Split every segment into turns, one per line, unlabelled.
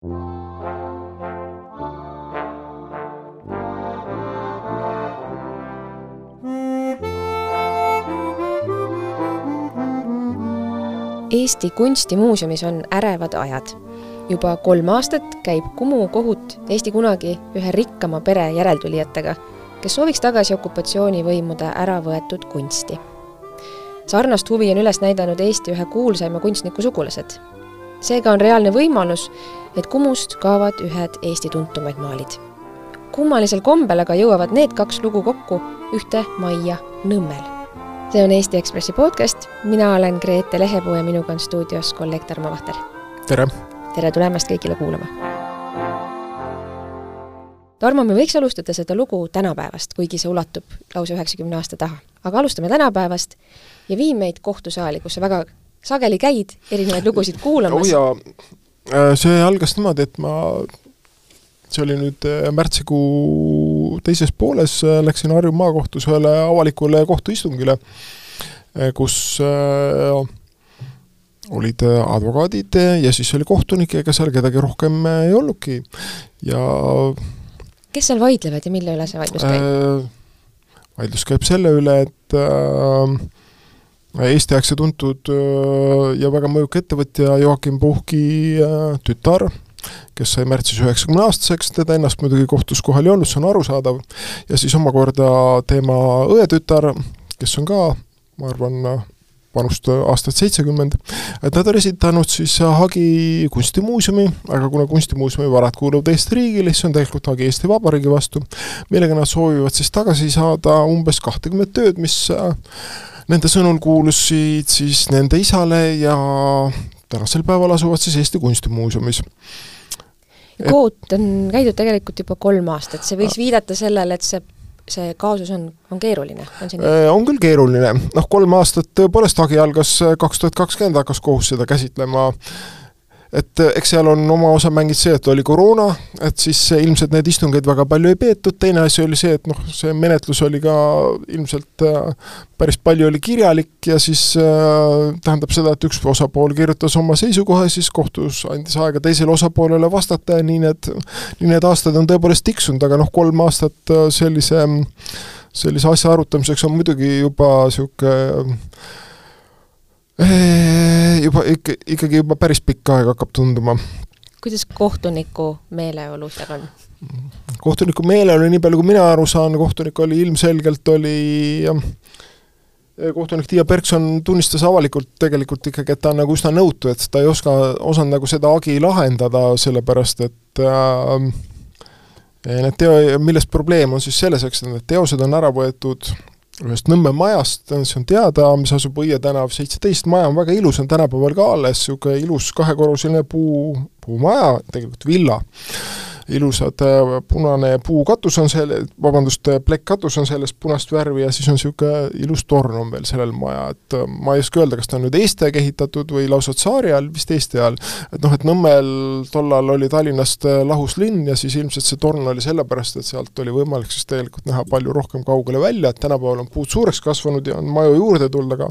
Eesti Kunstimuuseumis on ärevad ajad. juba kolm aastat käib Kumu kohut Eesti kunagi ühe rikkama pere järeltulijatega, kes sooviks tagasi okupatsioonivõimude ära võetud kunsti. sarnast huvi on üles näidanud Eesti ühe kuulsaima kunstniku sugulased. Seega on reaalne võimalus, et Kumust kaovad ühed Eesti tuntumaid maalid. kummalisel kombel aga jõuavad need kaks lugu kokku ühte majja Nõmmel see on Eesti Ekspressi podcast, mina olen Grete Lehepuu ja minuga on stuudios kolleeg Tarmo Vahter.
tere!
tere tulemast kõigile kuulama! Tarmo, me võiks alustada seda lugu tänapäevast, kuigi see ulatub lausa üheksakümne aasta taha. aga alustame tänapäevast ja vii meid kohtusaali, kus sa väga sageli käid erinevaid lugusid kuulamas.
oh jaa, see algas niimoodi, et ma see oli nüüd äh, märtsikuu teises pooles, äh, läksin Harju maakohtus ühele avalikule kohtuistungile, äh, kus olid advokaadid ja siis oli kohtunik, ega seal kedagi rohkem ei olnudki ja
kes seal vaidlevad ja mille üle see vaidlus käib?
vaidlus käib selle üle, et Eesti-aegse tuntud ja väga mõjuka ettevõtja Joakim Puhki tütar kes sai märtsis üheksakümne aastaseks, teda ennast muidugi kohtus kohal ei olnud, see on arusaadav, ja siis omakorda tema õetütar, kes on ka, ma arvan, vanust aastat seitsekümmend, et nad on esitanud siis hagi Kunstimuuseumi, aga kuna Kunstimuuseumi varad kuuluvad Eesti riigile, siis on tegelikult hagi Eesti Vabariigi vastu, millega nad soovivad siis tagasi saada umbes kahtekümmet tööd, mis nende sõnul kuulusid siis nende isale ja tänasel päeval asuvad siis Eesti Kunstimuuseumis.
Koot on käidud tegelikult juba kolm aastat, see võiks viidata sellele, et see see kaasus on, on keeruline, on see nii?
Äh, on küll keeruline, noh kolm aastat tõepoolest hagi algas kaks tuhat kakskümmend, hakkas kohus seda käsitlema. äh, et eh, eks seal on oma osa mänginud see, et oli koroona, et siis ilmselt neid istungeid väga palju ei peetud, teine asi oli see, et noh, see menetlus oli ka ilmselt äh, päris palju oli kirjalik ja siis äh, tähendab seda, et üks osapool kirjutas oma seisukoha ja siis kohtus andis aega teisele osapoolele vastata ja nii need, nii need aastad on tõepoolest tiksunud, aga noh, kolm aastat äh, sellise, sellise asja arutamiseks on muidugi juba niisugune juba ikka, ikkagi juba päris pikka aega hakkab tunduma.
kuidas kohtuniku meeleolu seal on?
kohtuniku meeleolu, nii palju kui mina aru saan, kohtunik oli ilmselgelt, oli jah, kohtunik Tiia Berkson tunnistas avalikult tegelikult ikkagi, et ta on nagu üsna nõutu, et ta ei oska, osanud nagu seda agi lahendada, sellepärast et äh, need teo, milles probleem on siis selles, eks need teosed on ära võetud ühest Nõmme majast, see on teada, mis asub Õie tänav seitseteist, maja on väga ilus, on tänapäeval ka alles, niisugune ilus kahekorruseline puu, puumaja, tegelikult villa ilusad, äh, punane puukatus on selle, vabandust, äh, plekkkatus on sellest punast värvi ja siis on niisugune ilus torn on veel sellel maja, et äh, ma ei oska öelda, kas ta on nüüd Eesti aeg ehitatud või lausa tsaari ajal, vist Eesti ajal. et noh, et Nõmmel tollal oli Tallinnast lahus linn ja siis ilmselt see torn oli sellepärast, et sealt oli võimalik siis tegelikult näha palju rohkem kaugele välja, et tänapäeval on puud suureks kasvanud ja on maju juurde tulnud, aga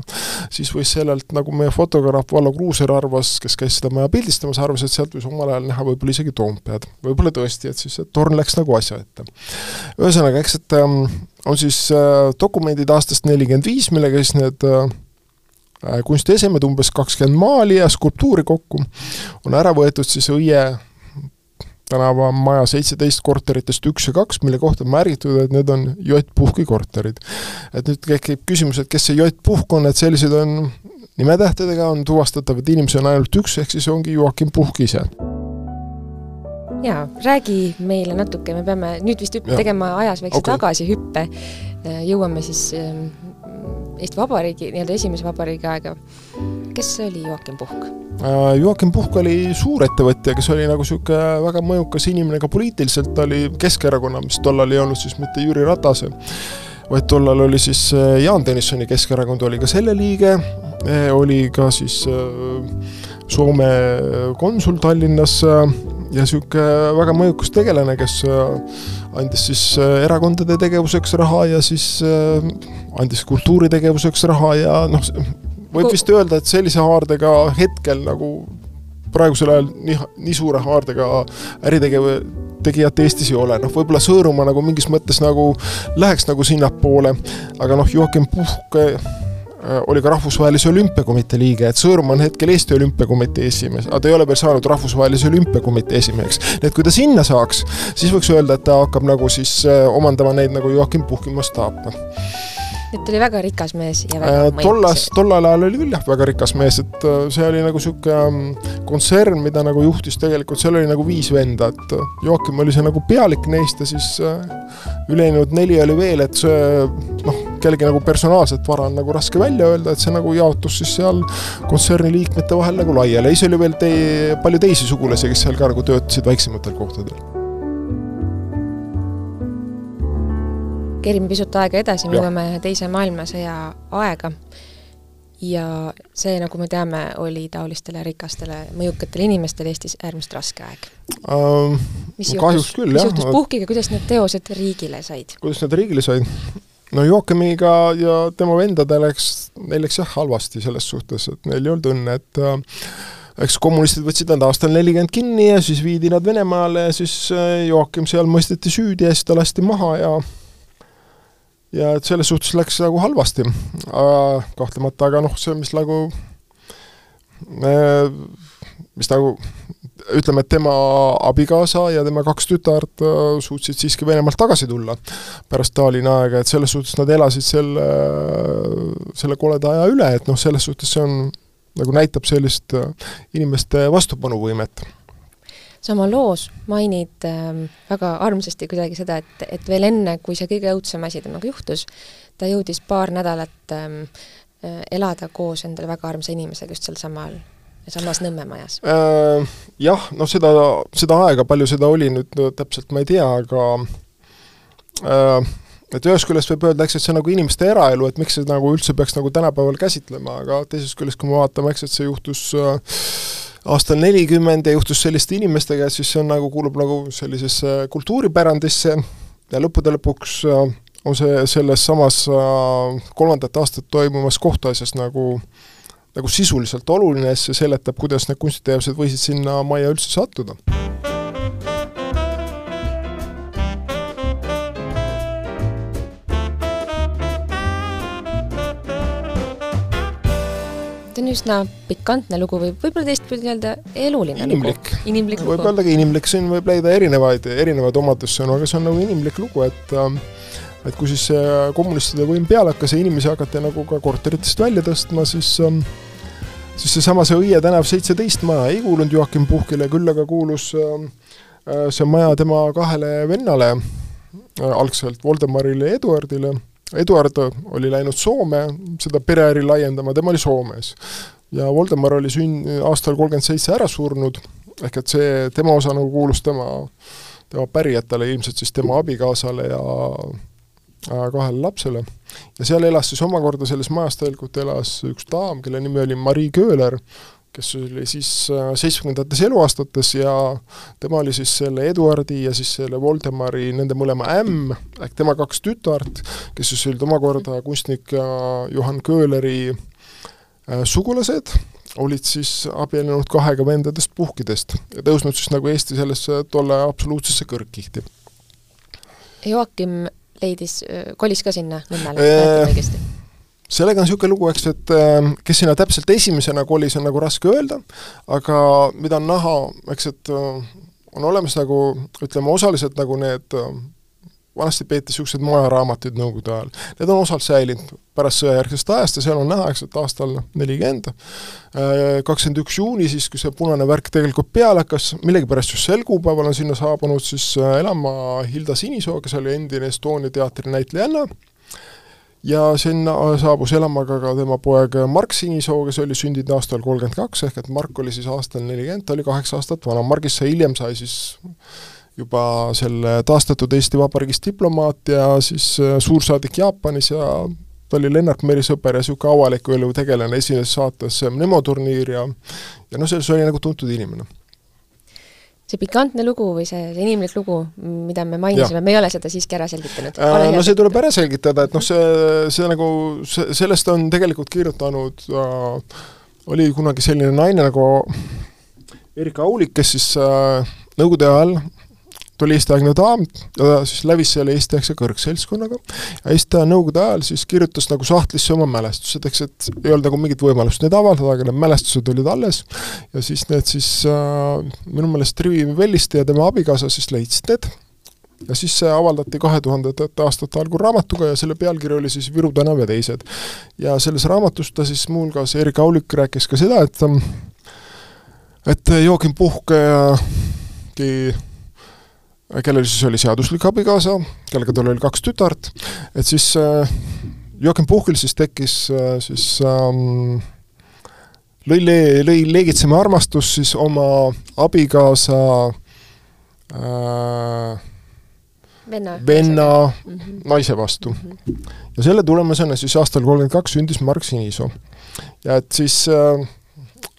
siis võis sellelt, nagu meie fotograaf Vallo Kruuser arvas, kes käis seda maja pildistamas, arvas, et sealt võis omal ajal näha võib-olla isegi Toompead. võib-olla tõesti tõesti, et siis see torn läks nagu asja ette. ühesõnaga, eks et ähm, on siis äh, dokumendid aastast nelikümmend viis, millega siis need äh, kunstiesemed, umbes kakskümmend maali ja skulptuuri kokku, on ära võetud siis Õie tänava maja seitseteist korteritest üks ja kaks, mille kohta on märgitud, et need on J. Puhki korterid. et nüüd tekib küsimus, et kes see J. Puhk on, et sellised on nimetähtedega, on tuvastatav, et inimesi on ainult üks, ehk siis ongi Joakim Puhk ise
jaa, räägi meile natuke, me peame nüüd vist hüppe tegema ajas väikse okay. tagasihüppe, äh, jõuame siis ähm, Eesti Vabariigi, nii-öelda esimese vabariigi aega. kes oli Joakim Puhk?
Äh, Joakim Puhk oli suurettevõtja, kes oli nagu niisugune väga mõjukas inimene ka poliitiliselt, ta oli Keskerakonna, mis tollal ei olnud siis mitte Jüri Ratase, vaid tollal oli siis äh, Jaan Tõnissoni Keskerakond oli ka selle liige, oli ka siis Soome konsul Tallinnas ja niisugune väga mõjukas tegelane, kes äh, andis siis äh, erakondade tegevuseks raha ja siis äh, andis kultuuritegevuseks raha ja noh, võib vist öelda, et sellise haardega hetkel nagu praegusel ajal nii, nii suure haardega äritegev-, tegijat Eestis ei ole, noh, võib-olla Sõõrumaa nagu mingis mõttes nagu läheks nagu sinnapoole, aga noh, Joakim Puhk oli ka Rahvusvahelise Olümpiakomitee liige, et Sõõrumaa on hetkel Eesti Olümpiakomitee esimees, aga ta ei ole veel saanud Rahvusvahelise Olümpiakomitee esimeheks. nii et kui ta sinna saaks, siis võiks öelda, et ta hakkab nagu siis äh, omandama neid nagu Joakim Puhki mastaape
et ta oli väga rikas mees ja
väga äh, tollas, tollal ajal oli küll jah, väga rikas mees, et äh, see oli nagu niisugune ähm, kontsern, mida nagu juhtis tegelikult, seal oli nagu viis venda, et äh, Joakim oli see nagu pealik neist ja siis ülejäänud neli oli veel, et see noh, kellegi nagu personaalset vara on nagu raske välja öelda, et see nagu jaotus siis seal kontserni liikmete vahel nagu laiali, siis oli veel tei-, palju teisi sugulasi, kes seal ka nagu töötasid väiksematel kohtadel.
Kerime pisut aega edasi, me jõuame Teise maailmasõja aega. Ja see, nagu me teame, oli taolistele rikastele mõjukatele inimestele Eestis äärmiselt raske aeg.
Um,. mis juhtus,
mis juhtus Puhkiga, kuidas need teosed riigile said?
kuidas need riigile said? No Joakimiga ja tema vendadel läks, neil läks jah halvasti selles suhtes, et neil ei olnud õnne, et äh, eks kommunistid võtsid nad aastal nelikümmend kinni ja siis viidi nad Venemaale ja siis äh, Joakim seal mõisteti süüdi ja siis ta lasti maha ja ja et selles suhtes läks nagu halvasti, kahtlemata, aga noh, see, mis nagu, mis nagu ütleme, et tema abikaasa ja tema kaks tütart äh, suutsid siiski Venemaalt tagasi tulla pärast Stalini aega, et selles suhtes nad elasid selle, selle koleda aja üle, et noh, selles suhtes see on, nagu näitab sellist äh, inimeste vastupanuvõimet.
Sa oma loos mainid äh, väga armsasti kuidagi seda, et, et veel enne, kui see kõige õudsem asi temaga juhtus, ta jõudis paar nädalat ähm, äh, elada koos endale väga armsa inimesega just sealsamal samas Nõmme majas
äh,? Jah, noh seda, seda aega, palju seda oli nüüd no, täpselt ma ei tea, aga äh, et ühest küljest võib öelda, eks, et see on nagu inimeste eraelu, et miks see nagu üldse peaks nagu tänapäeval käsitlema, aga teisest küljest, kui me vaatame, eks, et see juhtus äh, aastal nelikümmend ja juhtus selliste inimestega, siis see on nagu, kuulub nagu sellisesse kultuuripärandisse ja lõppude lõpuks äh, on see selles samas äh, kolmandat aastat toimuvas kohtuasjas nagu nagu sisuliselt oluline, see seletab, kuidas need kunstiteosed võisid sinna majja üldse sattuda
see on üsna pikantne lugu või võib-olla teistpidi öelda eluline
inimlik.
lugu. inimlik
lugu. võib öeldagi inimlik, siin võib leida erinevaid, erinevaid omadussõnu, aga see on nagu inimlik lugu, et ähm, et kui siis see kommunistide võim peale hakkas ja inimesi hakati nagu ka korteritest välja tõstma, siis ähm, siis seesama see Õie tänav seitseteist maja ei kuulunud Joakim Puhkile, küll aga kuulus ähm, äh, see maja tema kahele vennale äh,, algselt Voldemarile ja Eduardile Eduard oli läinud Soome seda pereäri laiendama, tema oli Soomes. ja Voldemar oli sünn-, aastal kolmkümmend seitse ära surnud, ehk et see, tema osa nagu kuulus tema, tema pärijatele, ilmselt siis tema abikaasale ja kahele lapsele. ja seal elas siis omakorda selles majas tegelikult elas üks daam, kelle nimi oli Marie Köhler, kes oli siis äh, seitsmekümnendates eluaastates ja tema oli siis selle Eduardi ja siis selle Voldemari, nende mõlema ämm, ehk tema kaks tütart, kes siis olid omakorda kunstnik Johan Köhleri äh, sugulased, olid siis abiellunud kahega vendadest puhkidest ja tõusnud siis nagu Eesti sellesse tolle absoluutsesse kõrgkihti.
Joakim leidis, kolis ka sinna Nõmmele, mäletan õigesti?
sellega on niisugune lugu, eks, et ähm, kes sinna täpselt esimesena kolis, on nagu raske öelda, aga mida on näha, eks, et äh, on olemas nagu ütleme, osaliselt nagu need äh, vanasti peeti niisuguseid majaraamatuid Nõukogude ajal, need on osalt säilinud pärast sõjajärgsest ajast ja seal on näha, eks, et aastal nelikümmend, äh, kakskümmend üks juuni siis, kui see punane värk tegelikult peale hakkas, millegipärast just sel kuupäeval on sinna saabunud siis elama Hilda Sinisoo, kes oli endine Estonia teatri näitlejanna, ja sinna saabus elama ka, ka tema poeg Mark Sinisoo, kes oli sündinud aastal kolmkümmend kaks, ehk et Mark oli siis aastal nelikümmend, ta oli kaheksa aastat vana, Margist sai hiljem, sai siis juba selle taastatud Eesti Vabariigis diplomaat ja siis äh, suursaadik Jaapanis ja ta oli Lennart Meri sõber ja niisugune avaliku elu tegelane, esines saates Nemo turniir ja ja noh, selles oli nagu tuntud inimene.
See pikantne lugu või see, see inimlik lugu, mida me mainisime, me ei ole seda siiski ära selgitanud.
Äh, no see tuleb ära selgitada, et noh, see, see nagu, see, sellest on tegelikult kirjutanud äh,, oli kunagi selline naine nagu Erika Aulik, kes siis äh, Nõukogude ajal tuli Eesti-aegne daam, ta siis lävis selle Eesti-aegse kõrgseltskonnaga. Ja siis ta Nõukogude ajal siis kirjutas nagu sahtlisse oma mälestused, eks et ei olnud nagu mingit võimalust neid avaldada, aga need mälestused olid alles. Ja siis need siis äh, minu meelest Trivi Velliste ja tema abikaasa siis leidsid need. Ja siis see avaldati kahe tuhandendate aastate algul raamatuga ja selle pealkiri oli siis Viru tänav ja teised. ja selles raamatus ta siis muuhulgas, Erik Aulik rääkis ka seda, et et Joakim Puhk kellel siis oli seaduslik abikaasa, kellega tal oli kaks tütart, et siis äh, Joakim Puhkil siis tekkis äh, siis ähm, lõi, lõi leegitsema armastus siis oma abikaasa äh,
venna,
venna mm -hmm. naise vastu mm. -hmm. ja selle tulemusena siis aastal kolmkümmend kaks sündis Mark Sinisoo. ja et siis äh,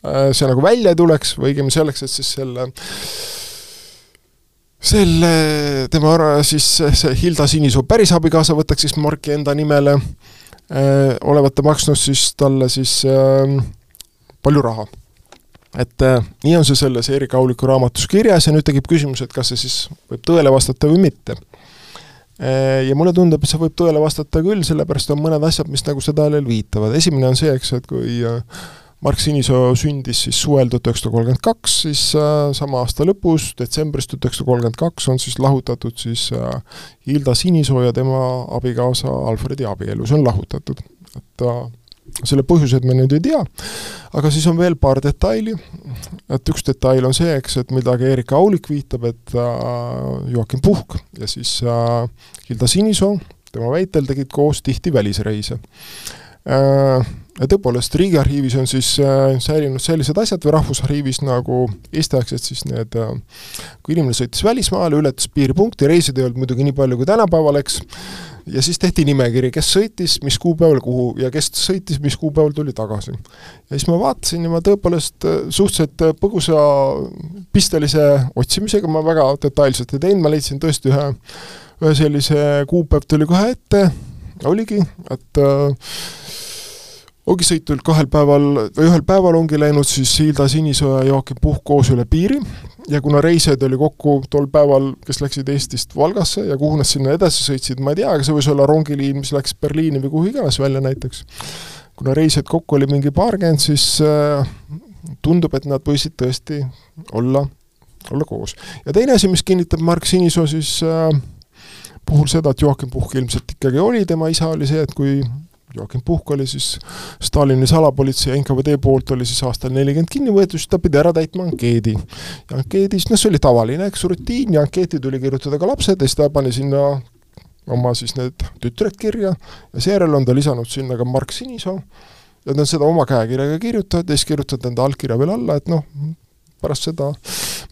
äh see nagu välja ei tuleks või õigemini selleks, et siis selle äh, selle, tema siis see Hilda Sinisoo päris abikaasa võtaks siis Marki enda nimele äh,, olevat ta maksnud siis talle siis äh, palju raha. et äh, nii on see selles Erik Auliku raamatus kirjas ja nüüd tekib küsimus, et kas see siis võib tõele vastata või mitte äh,. Ja mulle tundub, et see võib tõele vastata küll, sellepärast on mõned asjad, mis nagu seda jälle viitavad, esimene on see, eks, et kui äh, Mark Sinisoo sündis siis suvel tuhat üheksasada kolmkümmend kaks, siis äh, sama aasta lõpus, detsembris tuhat üheksasada kolmkümmend kaks on siis lahutatud siis äh, Hilda Sinisoo ja tema abikaasa Alfredi abielu, see on lahutatud. et äh, selle põhjuseid me nüüd ei tea, aga siis on veel paar detaili, et üks detail on see, eks, et midagi Erika Aulik viitab, et Joakim Puhk ja siis Hilda Sinisoo tema väitel tegid koos tihti välisreise tõepoolest, Riigiarhiivis on siis äh, säilinud sellised asjad või Rahvusarhiivis nagu eestiaegsed siis need äh,, kui inimene sõitis välismaale, ületas piiripunkti, reisijaid ei olnud muidugi nii palju kui tänapäeval, eks, ja siis tehti nimekiri, kes sõitis, mis kuupäeval kuhu ja kes sõitis, mis kuupäeval tuli tagasi. ja siis ma vaatasin ja ma tõepoolest äh, suhteliselt põgusa pistelise otsimisega, ma väga detailselt ei teinud, ma leidsin tõesti ühe, ühe sellise kuupäev tuli kohe ette, oligi, et äh, ongi sõitnud kahel päeval või ühel päeval ongi läinud siis Hilda Sinisoo ja Joakim Puhk koos üle piiri ja kuna reisijaid oli kokku tol päeval, kes läksid Eestist Valgasse ja kuhu nad sinna edasi sõitsid, ma ei tea, aga see võis olla rongiliin, mis läks Berliini või kuhu iganes välja näiteks. kuna reisijaid kokku oli mingi paarkümmend, siis äh, tundub, et nad võisid tõesti olla, olla koos. ja teine asi, mis kinnitab Mark Sinisoo siis äh, puhul seda, et Joakim Puhk ilmselt ikkagi oli tema isa, oli see, et kui Joakim Puhk oli siis Stalini salapolitsei NKVD poolt oli siis aastal nelikümmend kinni võetud, siis ta pidi ära täitma ankeedi. ja ankeedis, noh, see oli tavaline, eks, rutiin ja ankeeti tuli kirjutada ka lapsed ja siis ta pani sinna oma siis need tütred kirja ja seejärel on ta lisanud sinna ka Mark Sinisoo ja ta on seda oma käekirjaga kirjutanud ja siis kirjutanud enda allkirja veel alla, et noh, pärast seda,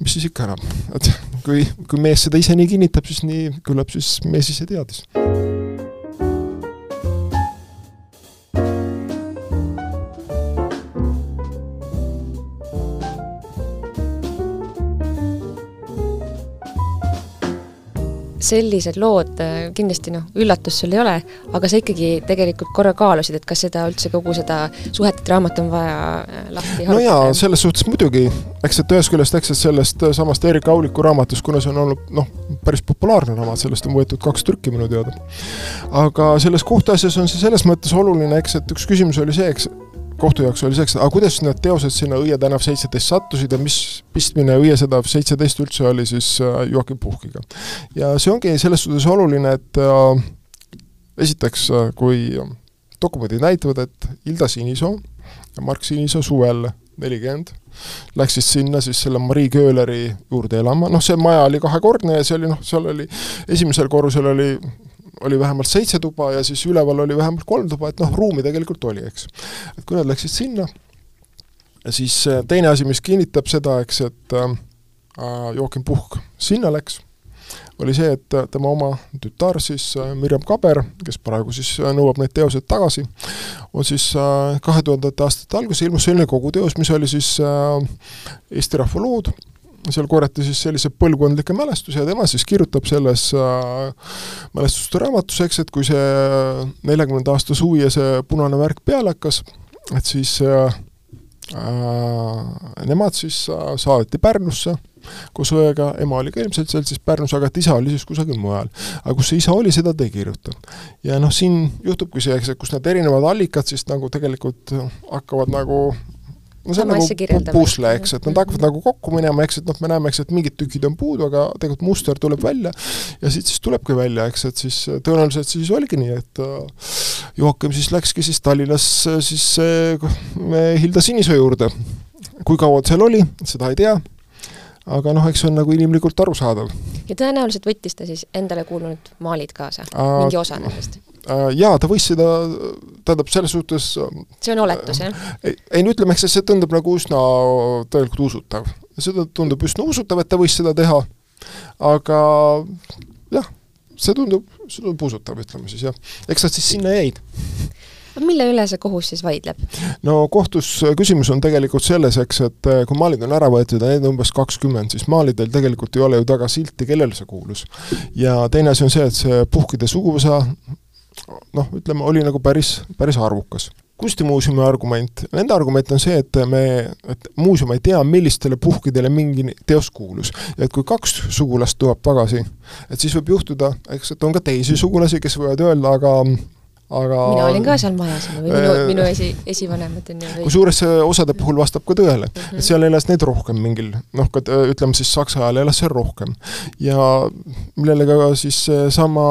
mis siis ikka enam, et kui, kui mees seda ise nii kinnitab, siis nii, küllap siis mees ise teadis
sellised lood äh, kindlasti noh, üllatus sul ei ole, aga sa ikkagi tegelikult korra kaalusid, et kas seda üldse, kogu seda suhete draamat on vaja äh, lahti
no jaa, selles suhtes muidugi, eks et ühest küljest, eks et sellest äh, samast Erik Auliku raamatust, kuna see on olnud noh, päris populaarne raamat, sellest on võetud kaks trükki minu teada. aga selles kohtuasjas on see selles mõttes oluline, eks, et üks küsimus oli see, eks, kohtu jaoks oli see, eks, aga kuidas need teosed sinna Õie tänav seitseteist sattusid ja mis pistmine Õie tänav seitseteist üldse oli siis äh, Joakim Puhkiga. ja see ongi selles suhtes oluline, et äh, esiteks, äh, kui dokumendid näitavad, et Hilda Sinisoo ja Mark Sinisoo suvel nelikümmend läksid sinna siis selle Marie Köhleri juurde elama, noh, see maja oli kahekordne ja see oli noh, seal oli, esimesel korrusel oli oli vähemalt seitse tuba ja siis üleval oli vähemalt kolm tuba, et noh, ruumi tegelikult oli, eks. et kui nad läksid sinna, siis äh, teine asi, mis kinnitab seda, eks, et äh, Joakim Puhk sinna läks, oli see, et äh, tema oma tütar siis äh, Mirjam Kaber, kes praegu siis nõuab neid teoseid tagasi, on siis kahe tuhandete aastate alguses ilmus selline koguteos, mis oli siis Eesti rahva lood seal korjati siis selliseid põlvkondlikke mälestusi ja tema siis kirjutab selles äh, mälestuste raamatus, eks, et kui see neljakümnenda aasta suvi ja see punane värk peale hakkas, et siis äh, Nemad siis saadeti Pärnusse koos õega, ema oli ka ilmselt seal siis Pärnus, aga et isa oli siis kusagil mujal. aga kus see isa oli, seda ta ei kirjutanud. ja noh, siin juhtubki see, eks, et kus need erinevad allikad siis nagu tegelikult hakkavad nagu no see on nagu pusle, eks, et nad hakkavad nagu kokku minema, eks, et noh, me näeme, eks, et mingid tükid on puudu, aga tegelikult muster tuleb välja ja siit siis tulebki välja, eks, et siis tõenäoliselt siis oligi nii, et äh, Joakim siis läkski siis Tallinnas siis äh, Hilda Sinisoo juurde. kui kaua ta seal oli, seda ei tea, aga noh, eks see on nagu inimlikult arusaadav.
ja tõenäoliselt võttis ta siis endale kuulunud maalid kaasa, mingi osa nendest?
Äh, jaa, ta võis seda, tähendab, selles suhtes
see on oletus, jah?
ei, ei no ütleme, eks see tundub nagu üsna tegelikult usutav. seda tundub üsna usutav, et ta võis seda teha, aga jah, see tundub, see tundub usutav, ütleme siis jah. eks nad siis sinna jäid
mille üle see kohus siis vaidleb?
no kohtus küsimus on tegelikult selles, eks, et kui maalid on ära võetud ja neid on umbes kakskümmend, siis maalidel tegelikult ei ole ju taga silti, kellele see kuulus. ja teine asi on see, et see puhkide suguvõsa noh, ütleme, oli nagu päris, päris arvukas. kunstimuuseumi argument, nende argument on see, et me, et muuseum ei tea, millistele puhkidele mingi teos kuulus. et kui kaks sugulast tuleb tagasi, et siis võib juhtuda, eks, et on ka teisi sugulasi, kes võivad öelda, aga aga
mina olin ka seal majas või minu äh,, minu esi, esivanemad on ju.
kusjuures see osade puhul vastab ka tõele mm, -hmm. et seal elas neid rohkem mingil, noh, ka ütleme siis Saksa ajal elas seal rohkem. ja millele ka siis sama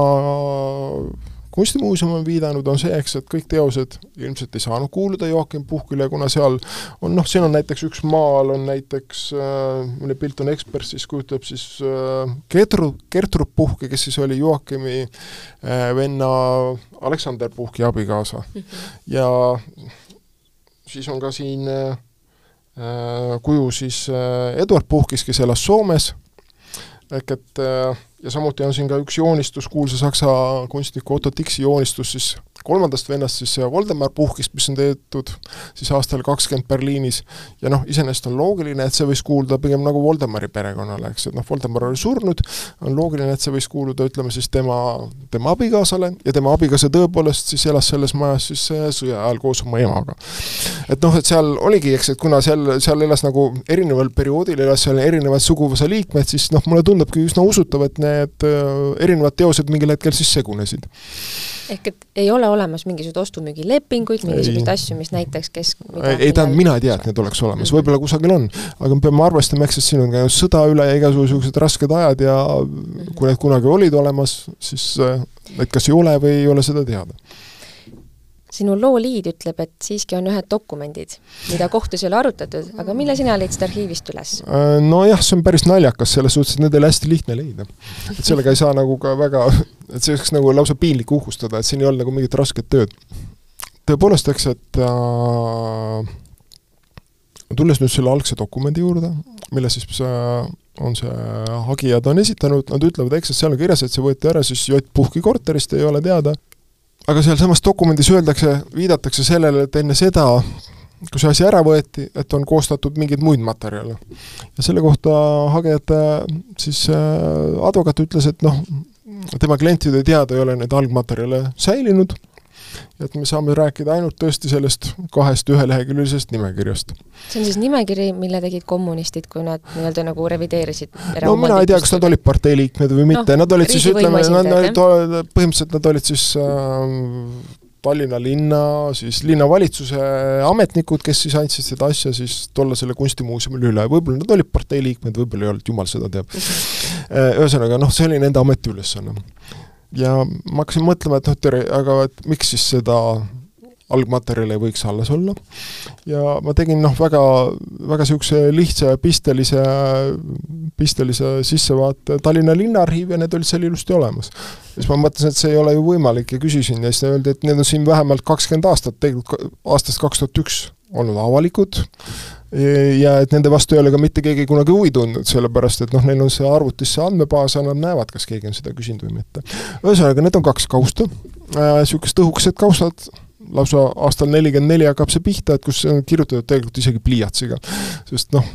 kunstimuuseum on viidanud, on see, eks, et kõik teosed ilmselt ei saanud kuuluda Joakim Puhkile, kuna seal on noh, siin on näiteks üks maal on näiteks äh,, mille pilt on Ekspressis, kujutab siis äh, Gertrud, Gertrud Puhki, kes siis oli Joakimi äh, venna Aleksander Puhki abikaasa mm. -hmm. ja siis on ka siin äh, kuju siis äh, Eduard Puhkis, kes elas Soomes, ehk et äh, ja samuti on siin ka üks joonistus, kuulsa saksa kunstniku Otto Dixi joonistus siis kolmandast vennast siis Voldemar Puhkist, mis on tehtud siis aastal kakskümmend Berliinis, ja noh, iseenesest on loogiline, et see võis kuuluda pigem nagu Voldemari perekonnale, eks, et noh, Voldemar oli surnud, on loogiline, et see võis kuuluda, ütleme siis tema, tema abikaasale ja tema abikaasa tõepoolest siis elas selles majas siis äh, sõja ajal koos oma emaga. et noh, et seal oligi, eks, et kuna seal, seal elas nagu erineval perioodil elas seal erinevad suguvõsa liikmed, siis noh, mulle tundubki üsna usutav, et need äh, erinevad teosed mingil hetkel siis segunesid
ehk et ei ole olemas mingisuguseid ostu-müügilepinguid, mingisuguseid asju, mis näiteks kes
ei, ei tähendab, mina ei tea, et need oleks olemas, võib-olla kusagil on, aga me peame arvestama, eks, et siin on käinud sõda üle ja igasugused rasked ajad ja kui need kunagi olid olemas, siis et kas ei ole või ei ole seda teada
sinu loo liid ütleb, et siiski on ühed dokumendid, mida kohtus ei ole arutatud, aga mille sina leidsid arhiivist üles?
Äh, nojah, see on päris naljakas, selles suhtes, et need ei ole hästi lihtne leida. et sellega ei saa nagu ka väga, et see oleks nagu lausa piinlik uhkustada, et siin ei olnud nagu mingit rasket tööd. tõepoolest, eks, et äh, tulles nüüd selle algse dokumendi juurde, mille siis äh, on see hagijad on esitanud, nad ütlevad, eks, et seal on kirjas, et see võeti ära siis J. Puhki korterist, ei ole teada, aga sealsamas dokumendis öeldakse, viidatakse sellele, et enne seda, kui see asi ära võeti, et on koostatud mingeid muid materjale. ja selle kohta hagejate siis äh, advokaat ütles, et noh, tema klientide teada ei ole neid algmaterjale säilinud et me saame rääkida ainult tõesti sellest kahest üheleheküljelisest nimekirjast.
see on siis nimekiri, mille tegid kommunistid, kui nad nii-öelda nagu revideerisid
no mina ei tea, kas nad olid partei liikmed või mitte. No,, nad olid siis ütleme, nad olid, põhimõtteliselt nad olid siis äh, Tallinna linna, siis linnavalitsuse ametnikud, kes siis andsid seda asja siis tollasele kunstimuuseumile üle, võib-olla nad olid partei liikmed, võib-olla ei olnud, jumal seda teab. Äh, ühesõnaga noh, see oli nende ametiülesanne ja ma hakkasin mõtlema, et noh, tere, aga et miks siis seda algmaterjali võiks alles olla. ja ma tegin noh, väga, väga niisuguse lihtsa ja pistelise, pistelise sissevaate Tallinna Linnaarhiivi ja need olid seal ilusti olemas. siis ma mõtlesin, et see ei ole ju võimalik ja küsisin ja siis öeldi, et need on siin vähemalt kakskümmend aastat, tegelikult aastast kaks tuhat üks olnud avalikud ja et nende vastu ei ole ka mitte keegi kunagi huvi tundnud, sellepärast et noh, neil on see arvutis see andmebaas ja nad näevad, kas keegi on seda küsinud või mitte. ühesõnaga, need on kaks kausta niisugused äh,, õhukesed kaustad, lausa aastal nelikümmend neli hakkab see pihta, et kus on kirjutatud tegelikult isegi pliiatsiga. sest noh,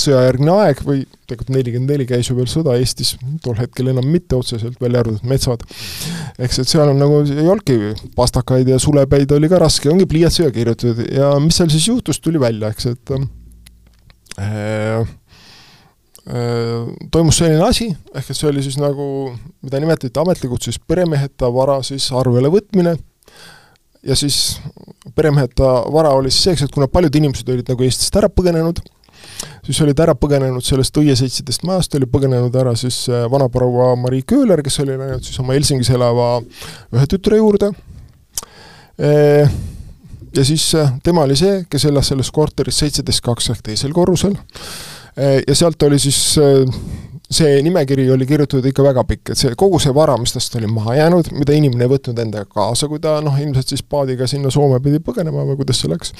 sõjajärgne aeg või tegelikult nelikümmend neli käis ju veel sõda Eestis, tol hetkel enam mitte otseselt, välja arvatud metsad. eks et seal on nagu, ei olnudki pastakaid ja sulepäid oli ka raske, ongi pliiatsiga kirjutatud ja mis seal siis juhtus, tuli välja, eks, et äh, toimus selline asi, ehk et see oli siis nagu, mida nimetati ametlikult siis peremeheta vara siis arvele võtmine ja siis peremeheta vara oli siis see, eks, et kuna paljud inimesed olid nagu Eestist ära põgenenud, siis olid ära põgenenud sellest õieseitsedest majast, oli põgenenud ära siis äh, vanaproua Marii Kööler, kes oli läinud siis oma Helsingis elava ühe tütre juurde, ja siis äh, tema oli see, kes elas selles korteris seitseteist kaks ehk teisel korrusel, ja sealt oli siis äh, see nimekiri oli kirjutatud ikka väga pikk, et see, kogu see vara, mis tast oli maha jäänud, mida inimene ei võtnud endaga kaasa, kui ta noh, ilmselt siis paadiga sinna Soome pidi põgenema või kuidas see läks,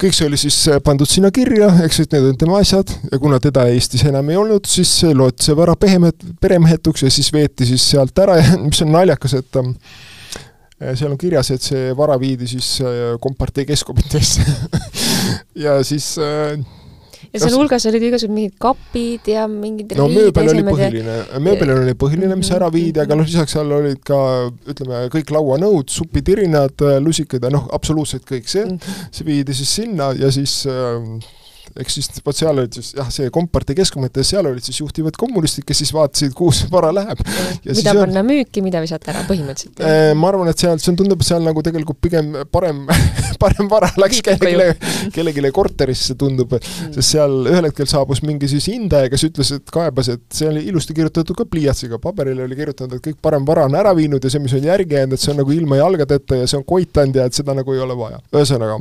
kõik see oli siis äh, pandud sinna kirja, eks, et need on tema asjad. Ja kuna teda Eestis enam ei olnud, siis loeti see vara pehemet-, peremehetuks ja siis veeti siis sealt ära ja mis on naljakas, et äh, seal on kirjas, et see vara viidi siis äh, kompartei keskkomiteesse. Ja siis
ja seal hulgas olid igasugused mingid kapid ja mingid
no mööbel oli põhiline, mööbel oli põhiline, mis ära viidi, aga noh, lisaks seal olid ka ütleme, kõik lauanõud, supitirinad, lusikad ja noh, absoluutselt kõik see, mm. see viidi siis sinna ja siis äh, eks siis vot seal olid siis jah, see kompartei keskkomitee, seal olid siis juhtivad kommunistid, kes siis vaatasid, kuhu see vara läheb.
mida panna on... müüki, mida visata ära põhimõtteliselt?
Äh, ma arvan, et seal, see tundub, et seal nagu tegelikult pigem parem parem vara läks kellelegi, kellelegi korterisse, tundub, mm. sest seal ühel hetkel saabus mingi siis hindaja, kes ütles, et kaebas, et see oli ilusti kirjutatud ka pliiatsiga, paberile oli kirjutatud, et kõik parem vara on ära viinud ja see, mis on järgi jäänud, et see on nagu ilma jalgadeta ja see on koitanud ja et seda nagu ei ole vaja. ühesõnaga,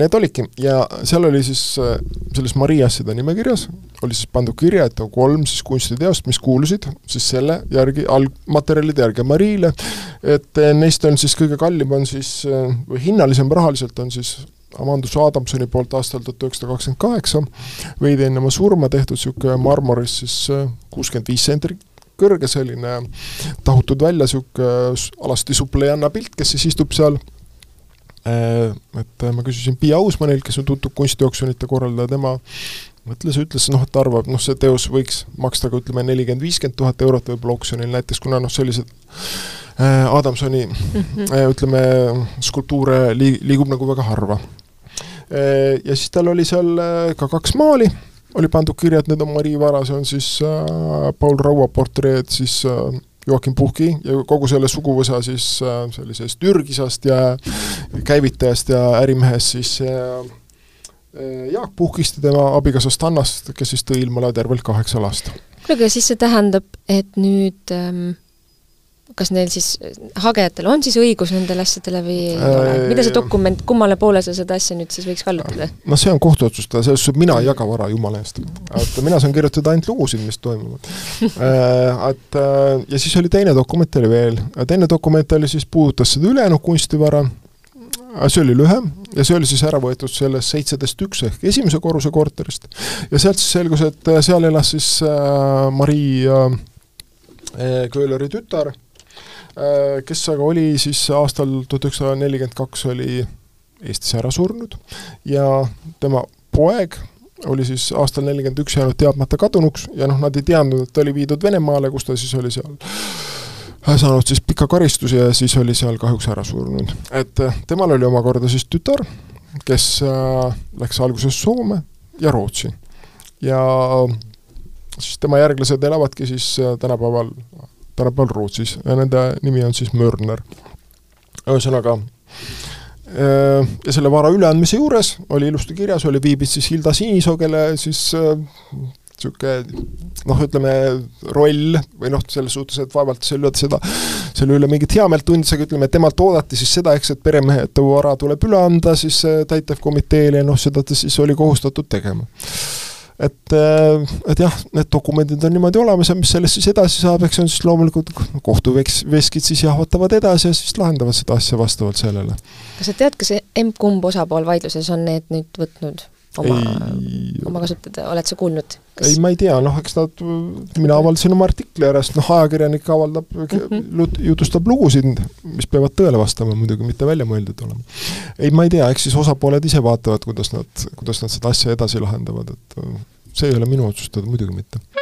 need olidki ja seal oli siis äh, selles Maria asjade nimekirjas oli siis pandud kirja, et on kolm siis kunstiteost, mis kuulusid siis selle järgi, algmaterjalide järgi Mariile, et eh, neist on siis kõige kallim on siis, eh, või hinnalisem rahaliselt on siis Amandus Adamsoni poolt aastal tuhat üheksasada kakskümmend kaheksa, veidi enne oma surma tehtud niisugune marmoris siis eh, kuuskümmend viis sentrit kõrge selline tahutud välja niisugune alasti suplejanna pilt, kes siis istub seal et äh, ma küsisin Pia Ausmanilt, kes on tuntud kunstioksjonite korraldaja, tema mõtles, ütles noh, et arvab, noh, see teos võiks maksta ka ütleme, nelikümmend, viiskümmend tuhat eurot võib-olla oksjonil näiteks, kuna noh, sellised äh, Adamsoni mm -hmm. äh, ütleme, skulptuure liig-, liigub nagu väga harva äh,. Ja siis tal oli seal äh, ka kaks maali, oli pandud kirja, et need on Marii Vara, see on siis äh, Paul Raua portreed siis äh, Joakim Puhki ja kogu selle suguvõsa siis äh, sellisest ürgisast ja käivitajast ja ärimehest siis äh, Jaak Puhkist ja tema abikaasast Annast, kes siis tõi ilmale tervelt kaheksa last.
kuule, aga siis see tähendab, et nüüd ähm, kas neil siis, hagejatel on siis õigus nendele asjadele või ei äh, ole, mida see dokument, kummale poole sa seda asja nüüd siis võiks kallutada?
no see on kohtu otsustada, selles suhtes mina ei jaga vara jumala eest. et mina saan kirjutada ainult lugusid, mis toimuvad. Äh, et äh, ja siis oli teine dokument oli veel, teine dokument oli siis, puudutas seda ülejäänud kunstivara, see oli lühem ja see oli siis ära võetud sellest seitsetest üks ehk esimese korruse korterist. Ja sealt siis selgus, et seal elas siis äh, Marii äh, Köhleri tütar Äh, kes aga oli siis aastal tuhat üheksasada nelikümmend kaks oli Eestis ära surnud ja tema poeg oli siis aastal nelikümmend üks jäänud teadmata kadunuks ja noh, nad ei teadnud, et ta oli viidud Venemaale, kus ta siis oli seal saanud siis pika karistuse ja siis oli seal kahjuks ära surnud. et äh, temal oli omakorda siis tütar, kes äh, läks alguses Soome ja Rootsi. ja siis tema järglased elavadki siis tänapäeval tänapäeval Rootsis ja nende nimi on siis Mörner. ühesõnaga, äh, ja selle vara üleandmise juures oli ilusti kirjas, oli, viibis siis Hilda Sinisoo, kelle siis niisugune äh, noh, ütleme roll või noh, selles suhtes, et vaevalt selle seda, selle üle mingit heameelt tundis, aga ütleme, temalt oodati siis seda, eks, et peremehetu vara tuleb üle anda siis äh, täitevkomiteele ja noh, seda ta siis oli kohustatud tegema et, äh, et jah, need dokumendid on niimoodi olemas ja mis sellest siis edasi saab, eks see on siis loomulikult kohtuveskid siis jahvatavad edasi ja siis lahendavad seda asja vastavalt sellele.
kas sa tead, kas emb-kumb osapool vaidluses on need nüüd võtnud oma, oma kasutada, oled sa kuulnud?
ei, ma ei tea, noh, eks nad, mina avaldasin oma artikli järjest, noh, ajakirjanik avaldab mm, -hmm. jutustab lugusid, mis peavad tõele vastama muidugi, mitte väljamõeldud olema. ei, ma ei tea, eks siis osapooled ise vaatavad, kuidas nad, kuidas nad seda asja edasi lahendavad, et see ei ole minu otsustada, muidugi mitte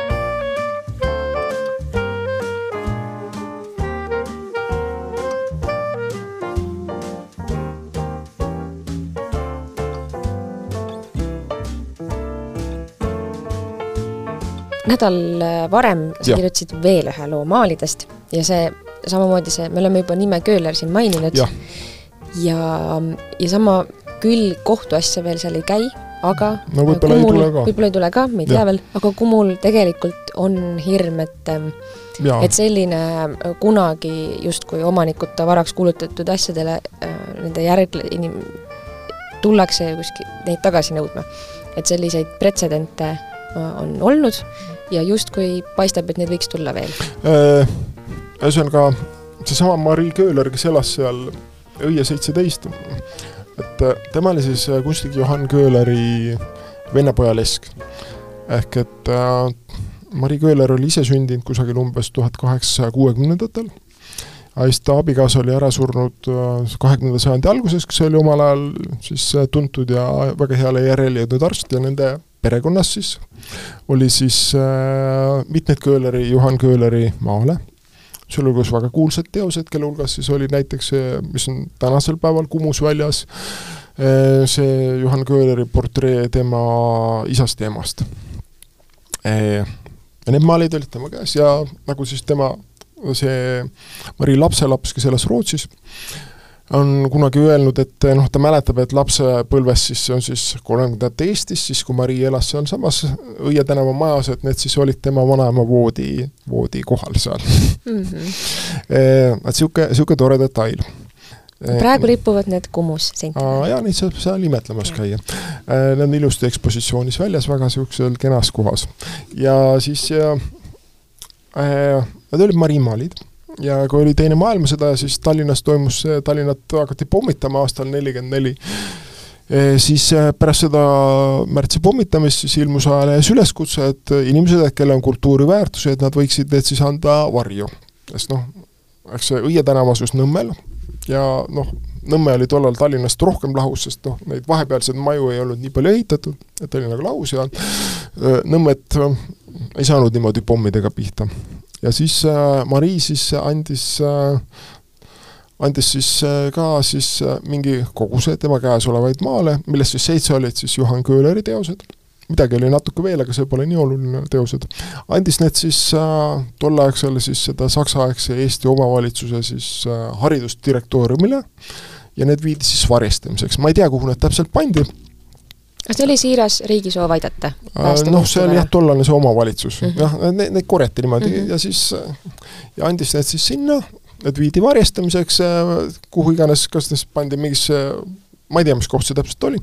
nädal varem sa kirjutasid veel ühe loo maalidest ja see samamoodi see, me oleme juba nime Köhler siin maininud. ja, ja, ja sama küll kohtuasja veel seal ei käi, aga
no võib-olla ei tule ka.
võib-olla ei tule ka, me ei tea veel, aga Kumul tegelikult on hirm, et ja. et selline kunagi justkui omanikud varaks kuulutatud asjadele, äh, nende järgle-, inim-, tullakse kuskil neid tagasi nõudma. et selliseid pretsedente äh, on olnud ja justkui paistab, et neid võiks tulla veel
äh,? ühesõnaga, seesama Marii Köhler, kes elas seal Õie seitseteist, et äh, tema oli siis äh, kunstnik Johann Köhleri vennapoja lesk. ehk et äh, Marii Köhler oli ise sündinud kusagil umbes tuhat kaheksasaja kuuekümnendatel, aga siis ta abikaasa oli ära surnud äh, kahekümnenda sajandi alguses, kes oli omal ajal siis tuntud ja väga heale järjele jõudnud arst ja nende perekonnas siis oli siis äh, mitmeid Köhleri, Johann Köhleri maale sealhulgas väga kuulsad teosed, kelle hulgas siis oli näiteks mis on tänasel päeval Kumus väljas, eh, see Johan Köhleri portree tema isast ja emast. Eh, ja need maalid olid tema käes ja nagu siis tema see Mari lapselaps, kes elas Rootsis, on kunagi öelnud, et noh, ta mäletab, et lapsepõlves siis, see on siis kolmekümnendate Eestis, siis kui Mari elas sealsamas Õie tänava majas, et need siis olid tema vanaema voodi, voodi kohal seal mm. -hmm. et niisugune, niisugune tore detail
praegu ripuvad need Kumus
sentidel. jaa, neid saab seal imetlemas käia. Need on ilusti ekspositsioonis väljas, väga niisugusel kenas kohas. ja siis äh, need olid marimaalid ja kui oli Teine maailmasõda, siis Tallinnas toimus Tallinnat hakati pommitama aastal nelikümmend neli e, siis e, pärast seda märtsi pommitamist siis ilmus ajalehes üleskutse, et inimesed, kellel on kultuuriväärtusi, et nad võiksid need siis anda varju. sest noh, eks see Õie tänav asus Nõmmel ja noh, Nõmme oli tollal Tallinnast rohkem lahus, sest noh, neid vahepealseid maju ei olnud nii palju ehitatud, et oli nagu lahus ja e, Nõmmet ei saanud niimoodi pommidega pihta ja siis äh, Marii siis andis äh, andis siis äh, ka siis mingi koguse tema käes olevaid maale, millest siis seitse olid siis Johan Köhleri teosed, midagi oli natuke veel, aga see pole nii oluline, teosed. andis need siis äh, tolleaegsele siis seda saksa-aegse Eesti omavalitsuse siis äh, haridusdirektooriumile ja need viidi siis varjastamiseks, ma ei tea, kuhu need täpselt pandi
kas see oli siiras riigi soov aidata?
Äh, noh, see oli jah, tollane see omavalitsus mm, -hmm. jah, need, need korjati niimoodi mm -hmm. ja siis ja andis need siis sinna, need viidi varjastamiseks, äh, kuhu iganes, kas need pandi mingisse ma ei tea, mis koht see täpselt oli,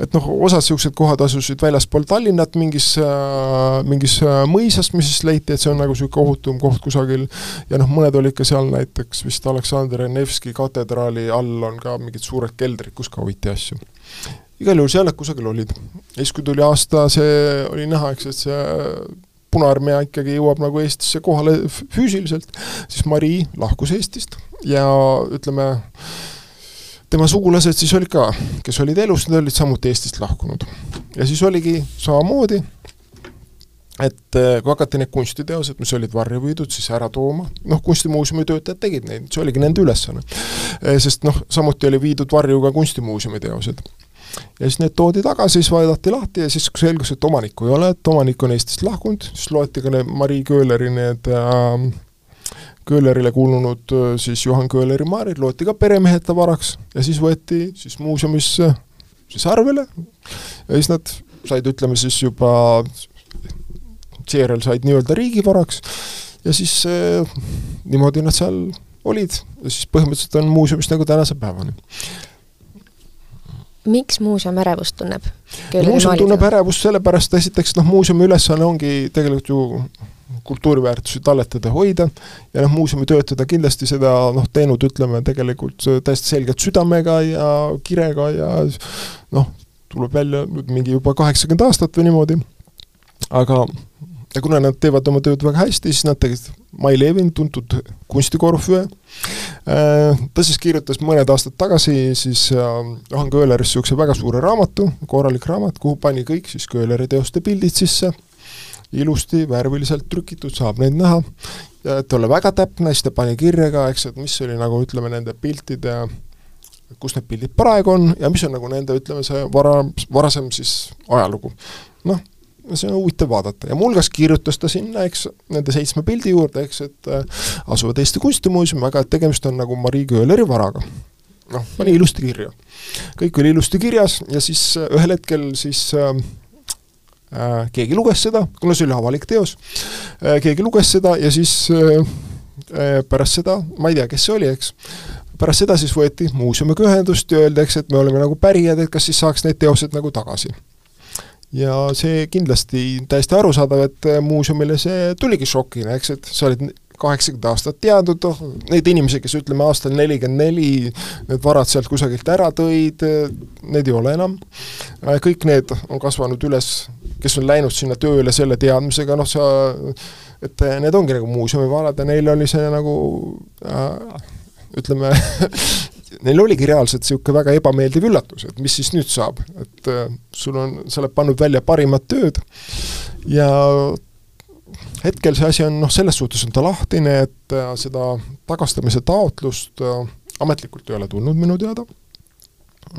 et noh, osad niisugused kohad asusid väljaspool Tallinnat mingis äh,, mingis mõisas, mis siis leiti, et see on nagu niisugune ohutum koht kusagil, ja noh, mõned olid ka seal näiteks vist Aleksandr Nevski katedraali all on ka mingid suured keldrid, kus ka hoiti asju igal juhul seal nad kusagil olid. ja siis, kui tuli aasta, see oli näha, eks, et see Punaarmee ikkagi jõuab nagu Eestisse kohale füüsiliselt, siis Marii lahkus Eestist ja ütleme, tema sugulased siis olid ka, kes olid elus, need olid samuti Eestist lahkunud. ja siis oligi samamoodi, et eh, kui hakati need kunstiteosed, mis olid varju viidud, siis ära tooma, noh, kunstimuuseumi töötajad tegid neid, see oligi nende ülesanne. Eh, sest noh, samuti oli viidud varju ka kunstimuuseumi teosed ja siis need toodi tagasi, siis vaadati lahti ja siis selgus, et omanikku ei ole, et omanik on Eestist lahkunud, siis loeti ka need Marii Köhleri need äh, Köhlerile kuulunud siis Johan Köhleri maarid, loeti ka peremeheta varaks ja siis võeti siis muuseumisse siis arvele. Ja siis nad said, ütleme siis juba seejärel said nii-öelda riigivaraks ja siis äh, niimoodi nad seal olid. Ja siis põhimõtteliselt on muuseumist nagu tänase päevani
miks muuseum ärevust tunneb?
muuseum tunneb ärevust sellepärast, esiteks noh, muuseumi ülesanne ongi tegelikult ju kultuuriväärtusi talletada, hoida ja noh, muuseumi töötajad on kindlasti seda noh, teinud, ütleme tegelikult täiesti selgelt südamega ja kirega ja noh, tuleb välja nüüd mingi juba kaheksakümmend aastat või niimoodi, aga ja kuna nad teevad oma tööd väga hästi, siis nad tegid, Mai Levin, tuntud kunstikorvpöö, ta siis kirjutas mõned aastad tagasi siis Johan Köhlerist niisuguse väga suure raamatu, korralik raamat, kuhu pani kõik siis Köhleri teoste pildid sisse, ilusti värviliselt trükitud, saab neid näha, ja et olla väga täpne, siis ta pani kirja ka, eks, et mis oli nagu ütleme, nende piltide kus need pildid praegu on ja mis on nagu nende, ütleme, see vara, varasem siis ajalugu. noh, see on huvitav vaadata ja muuhulgas kirjutas ta sinna, eks, nende seitsme pildi juurde, eks, et äh, asuvad Eesti Kunstimuuseumi, aga et tegemist on nagu Marii Köhleri varaga. noh, pani ilusti kirja. kõik oli ilusti kirjas ja siis äh, ühel hetkel siis äh, äh, keegi luges seda, kuna see oli avalik teos äh,, keegi luges seda ja siis äh, äh pärast seda, ma ei tea, kes see oli, eks, pärast seda siis võeti muuseumiga ühendust ja öeldi, eks, et me oleme nagu pärijad, et kas siis saaks need teosed nagu tagasi ja see kindlasti täiesti arusaadav, et muuseumile see tuligi šokina, eks, et sa olid kaheksakümmend aastat teadnud, noh, neid inimesi, kes ütleme aastal nelikümmend neli need varad sealt kusagilt ära tõid, neid ei ole enam. kõik need on kasvanud üles, kes on läinud sinna tööle selle teadmisega, noh sa, et need ongi nagu muuseumivarad ja neil oli see nagu äh, ütleme neil oligi reaalselt niisugune väga ebameeldiv üllatus, et mis siis nüüd saab, et äh, sul on, sa oled pannud välja parimat tööd ja hetkel see asi on noh, selles suhtes on ta lahtine, et äh, seda tagastamise taotlust äh, ametlikult ei ole tulnud minu teada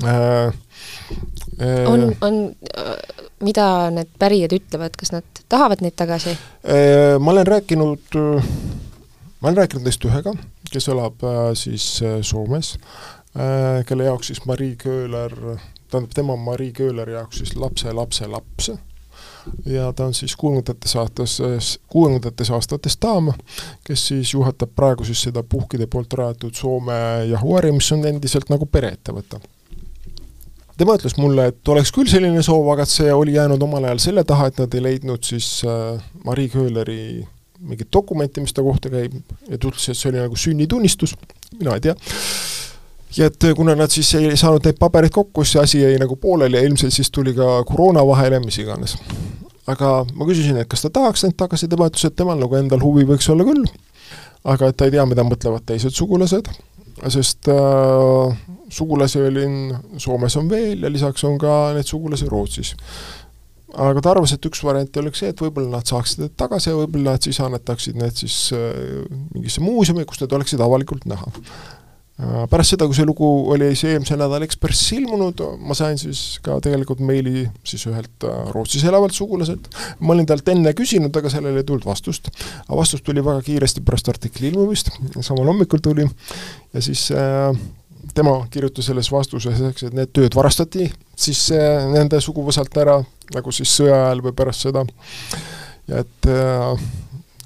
äh,. Äh, on, on, mida need pärijad ütlevad, kas nad tahavad neid tagasi
äh,? Ma olen rääkinud, ma olen rääkinud neist ühega, kes elab siis Soomes Äh, kelle jaoks siis Marii Köhler, tähendab, tema on Marii Köhleri jaoks siis lapse lapse laps ja ta on siis kuuekümnendates aastates, kuuekümnendates aastates daam, kes siis juhatab praegu siis seda puhkide poolt rajatud Soome Jahuari, mis on endiselt nagu pereettevõte. tema ütles mulle, et oleks küll selline soov, aga see oli jäänud omal ajal selle taha, et nad ei leidnud siis äh, Marii Köhleri mingit dokumenti, mis ta kohta käib, ja ta ütles, et see oli nagu sünnitunnistus, mina ei tea. Ja et kuna nad siis ei saanud neid pabereid kokku, siis see asi jäi nagu pooleli ja ilmselt siis tuli ka koroona vahele, mis iganes. aga ma küsisin, et kas ta tahaks neid tagasi, tema ütles, et temal nagu endal huvi võiks olla küll, aga et ta ei tea, mida mõtlevad teised sugulased, sest äh, sugulasi oli Soomes on veel ja lisaks on ka neid sugulasi Rootsis aga ta arvas, et üks variant oleks see, et võib-olla nad saaksid need tagasi ja võib-olla nad siis annetaksid need siis äh, mingisse muuseumi, kus need oleksid avalikult näha. Äh, pärast seda, kui see lugu oli see eelmisel nädalal Ekspressis ilmunud, ma sain siis ka tegelikult meili siis ühelt äh, Rootsis elavalt sugulaselt, ma olin talt enne küsinud, aga sellele ei tulnud vastust. aga vastus tuli väga kiiresti pärast artikli ilmumist, samal hommikul tuli, ja siis äh, tema kirjutas selles vastuses, eks, et need tööd varastati siis nende suguvõsalt ära, nagu siis sõja ajal või pärast seda, ja et äh,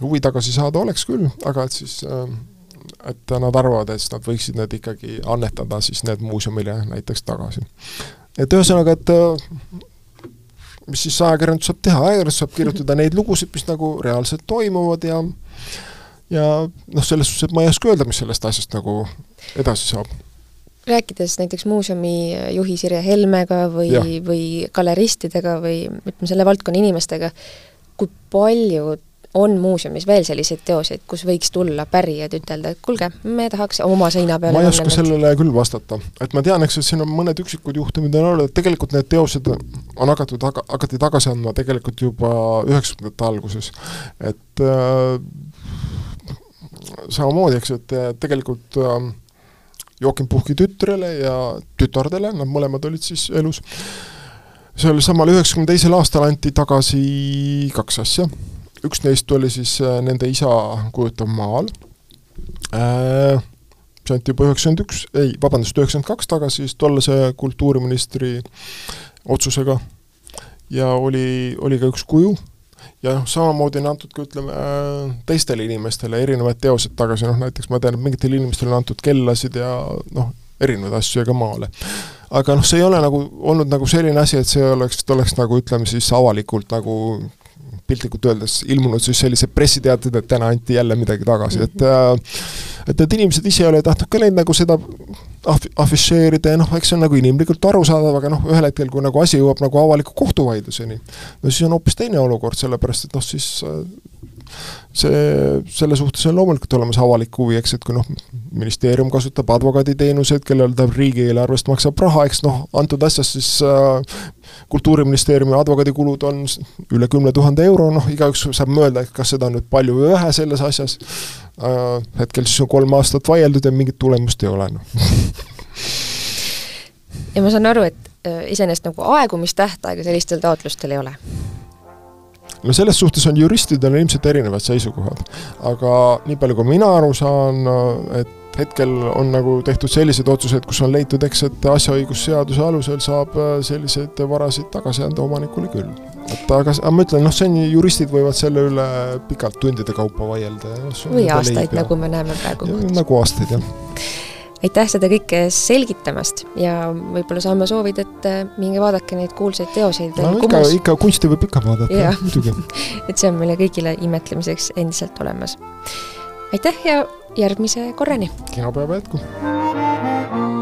huvi tagasi saada oleks küll, aga et siis äh, et nad arvavad, et nad võiksid need ikkagi annetada siis need muuseumile näiteks tagasi. et ühesõnaga, et äh, mis siis ajakirjandus saab teha, ajakirjandus saab kirjutada neid lugusid, mis nagu reaalselt toimuvad ja ja noh, selles suhtes, et ma ei oska öelda, mis sellest asjast nagu edasi saab
rääkides näiteks muuseumi juhi Sirje Helmega või, või galeristidega või ütleme, selle valdkonna inimestega, kui palju on muuseumis veel selliseid teoseid, kus võiks tulla pärijad, ütelda, et kuulge, me tahaks oma seina peale
ma ei oska sellele küll vastata. et ma tean, eks, et siin on mõned üksikud juhtumid on olnud, et tegelikult need teosed on hakatud, hakati tagasi andma tegelikult juba üheksakümnendate alguses. et äh, samamoodi, eks, et tegelikult äh, Joakim Puhki tütrele ja tütardele, nad mõlemad olid siis elus, sellel samal üheksakümne teisel aastal anti tagasi kaks asja. Üks neist oli siis äh, nende isa kujutav maal, äh, see anti juba üheksakümmend üks, ei, vabandust, üheksakümmend kaks tagasi siis tollase kultuuriministri otsusega. Ja oli, oli ka üks kuju ja noh, samamoodi on antud ka ütleme äh, teistele inimestele erinevaid teoseid tagasi, noh näiteks ma tean, et mingitele inimestele on antud kellasid ja noh, erinevaid asju ja ka maale. aga noh, see ei ole nagu olnud nagu selline asi, et see oleks, oleks nagu ütleme siis avalikult nagu piltlikult öeldes ilmunud siis sellised pressiteated, et täna anti jälle midagi tagasi, et äh, et need inimesed ise ei ole tahtnud ka neid nagu seda af-, afišeerida ja noh, eks see on nagu inimlikult arusaadav, aga noh, ühel hetkel, kui nagu asi jõuab nagu avaliku kohtuvaidluseni, no siis on hoopis teine olukord, sellepärast et noh, siis äh, see, selle suhtes on loomulikult olemas avalik huvi, eks, et kui noh, ministeerium kasutab advokaaditeenuseid, kellel ta riigieelarvest maksab raha, eks noh, antud asjas siis äh, kultuuriministeeriumi advokaadikulud on üle kümne tuhande euro, noh, igaüks saab mõelda, et kas seda on nüüd palju või vähe selles asjas. Äh,, hetkel siis on kolm aastat vaieldud ja mingit tulemust ei ole, noh.
Ja ma saan aru, et äh, iseenesest nagu aegumistähtaega sellistel taotlustel ei ole
no selles suhtes on juristidel ilmselt erinevad seisukohad, aga nii palju, kui mina aru saan, et hetkel on nagu tehtud selliseid otsuseid, kus on leitud, eks, et asjaõigusseaduse alusel saab äh, selliseid varasid tagasi anda omanikule küll. et aga, aga ma ütlen, noh, see on, juristid võivad selle üle pikalt tundide kaupa vaielda ja noh,
või aastaid, nagu me näeme praegu.
nagu aastaid, jah
aitäh seda kõike selgitamast ja võib-olla saame soovida, et äh, minge vaadake neid kuulsaid teoseid
no ikka, ikka kunsti võib ikka vaadata, muidugi.
et see on meile kõigile imetlemiseks endiselt olemas. aitäh ja järgmise korrani!
kena päeva jätku!